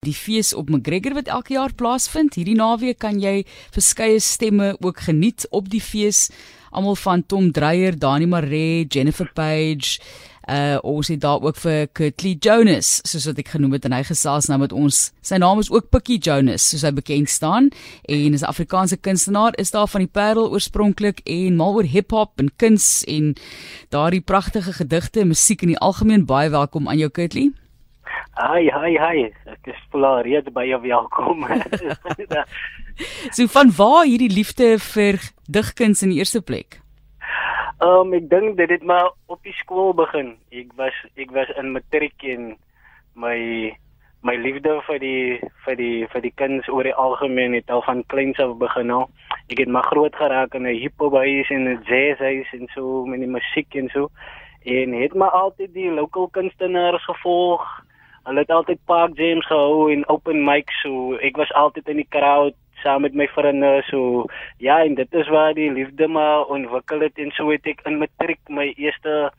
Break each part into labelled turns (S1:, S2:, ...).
S1: Die fees op McGregor wat elke jaar plaasvind. Hierdie naweek kan jy verskeie stemme ook geniet op die fees. Almal van Tom Dreyer, Dani Maree, Jennifer Page, uh ons het daar ook vir Kurtley Jonas, soos wat ek genoem het en hy gesels nou met ons. Sy naam is ook Pikkie Jonas, soos hy bekend staan en is 'n Afrikaanse kunstenaar, is daar van die Parel oorspronklik en mal oor hip-hop en kuns en daardie pragtige gedigte en musiek in die algemeen. Baie welkom aan jou Kurtley.
S2: Hi, hi, hi. Ek is vol reeds by jou welkom.
S1: so van waar hierdie liefde vir digkuns in die eerste plek?
S2: Ehm um, ek dink dit het maar op die skool begin. Ek was ek was in matriek en my my liefde vir die vir die vir die kuns oor die algemeen het al van kleins af begin al. Ek het maar groot geraak in 'n hip-hop huis en 'n jazz huis en so met die musiek en so. En het maar altyd die local kunstenaars gevolg Hulle het altyd park jams gehou en open mics so ek was altyd in die crowd saam met my vriende so ja en dit is waar die liefde maar ontwikkel het en so het ek in matriek my eerste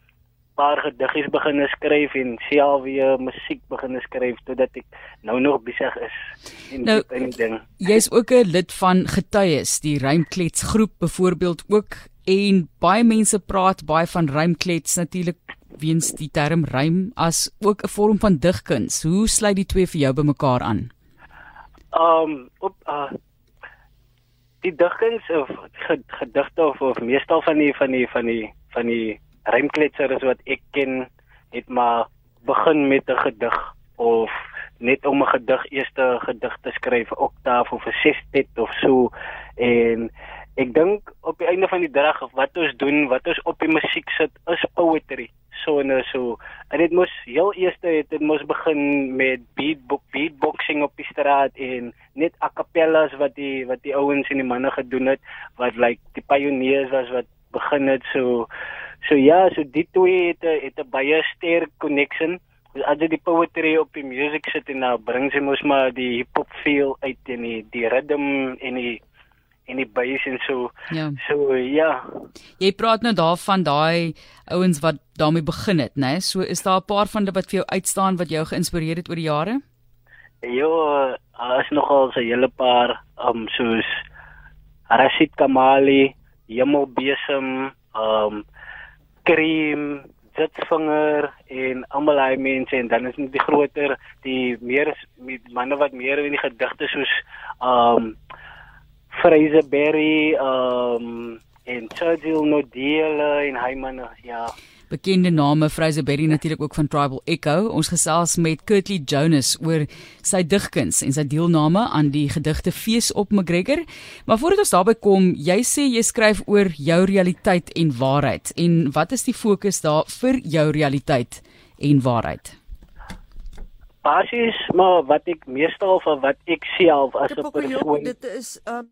S2: paar gediggies begin skryf en self weer musiek begin skryf totdat ek nou nog besig is
S1: en nou, dit en ding. Jy's ook 'n lid van Getuies, die Rymklets groep byvoorbeeld ook en baie mense praat baie van Rymklets natuurlik weens die term rym as ook 'n vorm van digkuns. Hoe sluit die twee vir jou bymekaar aan?
S2: Um op uh die digkuns of gedigte of, of meestal van die van die van die van die rymkletsers wat ek ken het maar begin met 'n gedig of net om 'n gedig eers 'n gedig te skryf, oktaaf of 'n sestet of so en ek dink op die einde van die dag wat ons doen, wat ons op die musiek sit, is poetry so en so. En dit moes heel eers het dit moes begin met beatbox beatboxing op die straat en net a cappellas wat die wat die ouens en die manne gedoen het wat like die pioneers was wat begin het so so ja, so die twee het het 'n baie sterk connection. As jy die poetry op die music sit en nou bring sy mos maar die hip hop feel uit en die die rhythm en die en die bass en so. Ja. So ja.
S1: Jy praat nou daarvan daai ouens wat daarmee begin het, né? Nee? So is daar 'n paar van hulle wat vir jou uitstaan wat jou geïnspireer het oor die jare?
S2: Ja, as nogal so 'n hele paar um soos Rashid Kamali, Jemo Besem, um Cream Jetsvinger en almal hy mense en dan is net die groter die meer met manne wat meer in die gedigte soos um Fraser Berry um en Churchill Nodele en hy manne ja.
S1: Bekende name Fraser Berry natuurlik ook van Tribal Echo. Ons gesels met Kurtley Jonas oor sy digkuns en sy deelname aan die gedigte fees op McGregor. Maar voordat ons daarby kom jy sê jy skryf oor jou realiteit en waarheid. En wat is die fokus daar vir jou realiteit en waarheid?
S2: Basies maar wat ek meestal van wat ek self as 'n persoon
S1: dit is um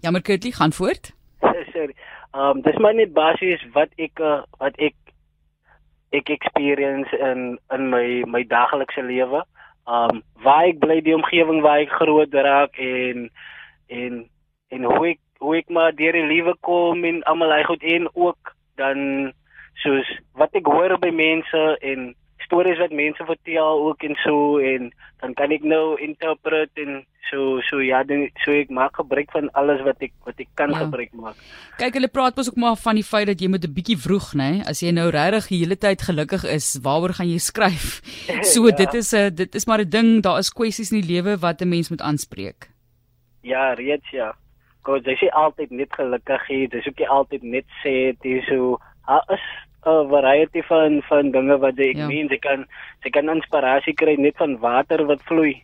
S1: Jammer Kurtly, gaan voort.
S2: Sorry. Ehm um, dis maar net basies wat ek uh, wat ek ek experience in in my my daaglikse lewe. Ehm um, waar ek bly die omgewing waar ek groot raak en en en hoe ek hoe ek maar deur die lewe kom en almal hy goed en ook dan soos wat ek hoor by mense en stories wat mense vertel ook en so en dan kan ek nou interpret en so so ja dan so ek maak gebruik van alles wat ek wat ek kan ja. gebruik maak.
S1: Kyk hulle praat mos ook maar van die feit dat jy moet 'n bietjie vroeg nê as jy nou regtig die hele tyd gelukkig is waaroor gaan jy skryf? So ja. dit is 'n dit is maar 'n ding daar is kwessies in die lewe wat 'n mens moet aanspreek.
S2: Ja, reeds ja. Gous jy sê altyd net gelukkig hê, dis ook jy altyd net sê dit so ha is 'n variety van van dinge wat jy ek ja. meen jy kan jy kan inspirasie kry net van water wat vloei.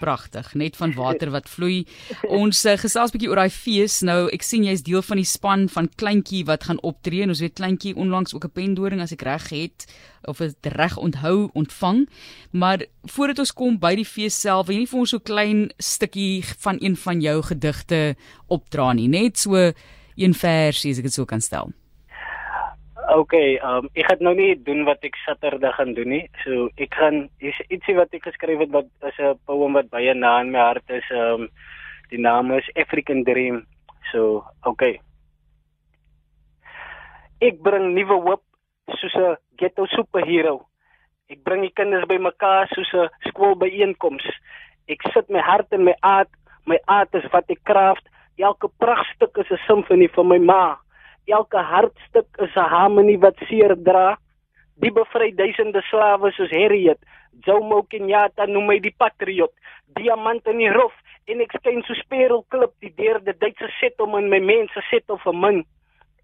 S1: Pragtig, net van water wat vloei. Ons uh, gesels bietjie oor daai fees. Nou, ek sien jy's deel van die span van Kleintjie wat gaan optree. Ons weet Kleintjie onlangs ook 'n pendoring as ek reg het of dit reg onthou ontvang. Maar voordat ons kom by die fees self, wil jy nie vir ons so klein stukkie van een van jou gedigte opdra nie, net so een versie as ek dit so kan stel.
S2: Okay, um, ek gaan nou nie doen wat ek Saterdag gaan doen nie. So ek gaan is ietsie wat ek geskryf het wat is 'n poem wat baie na in my hart is. Um, die naam is African Dream. So, okay. Ek bring nuwe hoop soos 'n ghetto superhero Ek bring die kinders bymekaar soos 'n skoolbyeenkoms. Ek sit my hart en my aard, my aard is wat ek kraaf. Elke pragtstuk is 'n simfonie vir my ma. Elke hartstuk is 'n harmonie wat seer dra. Die bevry duisende slawe soos Harriet, Jomo Kenyatta noem my die patriot, diamant in die rof en ek skyn so sperelklip die derde Duitse set om in my mense set of 'n min.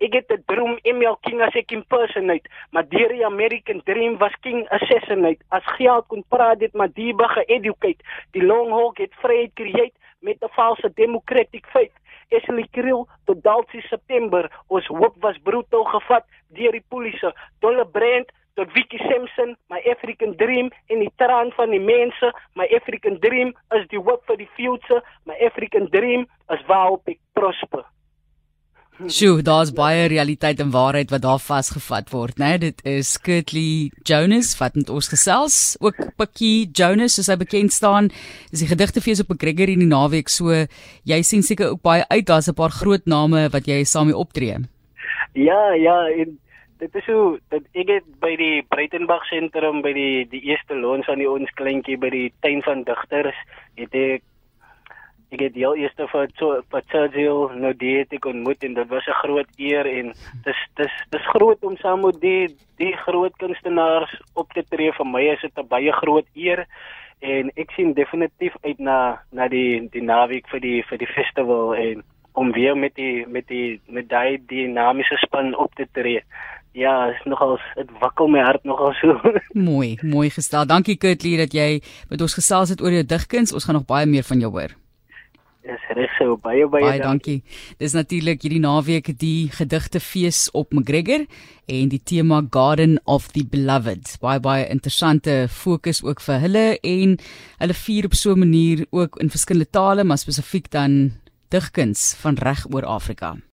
S2: Ek het 'n droom email king as ek impersonate, maar deur die American dream was king assassinate. As geld kon praat dit maar die be geeducate. Die long hawk het vryheid create met 'n valse democratic faith. Esli Kriel tot Dalsie September, ons hoop was brutal gevat deur die polisie. Dolle brand tot Vicky Simpson, my African dream en die traan van die mense, my African dream is die hoop vir die future, my African dream is waarop ek prosper.
S1: Sjoe, daar's baie realiteit en waarheid wat daar vasgevat word, né? Nee? Dit is Kurtley Jonas wat met ons gesels, ook Pikkie Jonas soos hy bekend staan. Dis die gedigtefees op McGregor in die naweek, so jy sien seker ook baie uit, daar's 'n paar groot name wat jy saam mee optree.
S2: Ja, ja, en dit is so dat ek het by die Breitenberg sentrum by die die eerste loons aan die ons kleintjie by die tuin van digters het ek ek het heel eerste vir vir Churchill nou die het ek ontmoet en dit was 'n groot eer en dis dis dis groot om saam met die die groot kunstenaars op te tree vir my is dit 'n baie groot eer en ek sien definitief uit na na die die naweek vir die vir die festival en om weer met die met die met daai dinamiese span op te tree ja, is nogal dit wakkel my hart nogal so.
S1: mooi, mooi gestel. Dankie Kurtley dat jy met ons gesels het oor jou digkuns. Ons gaan nog baie meer van jou hoor.
S2: Dis reg so baie baie,
S1: baie dankie. dankie. Dis natuurlik hierdie naweek die gedigtefees op McGregor en die tema Garden of the Beloved. Baie baie interessante fokus ook vir hulle en hulle vier op so 'n manier ook in verskillende tale, maar spesifiek dan digkuns van reg oor Afrika.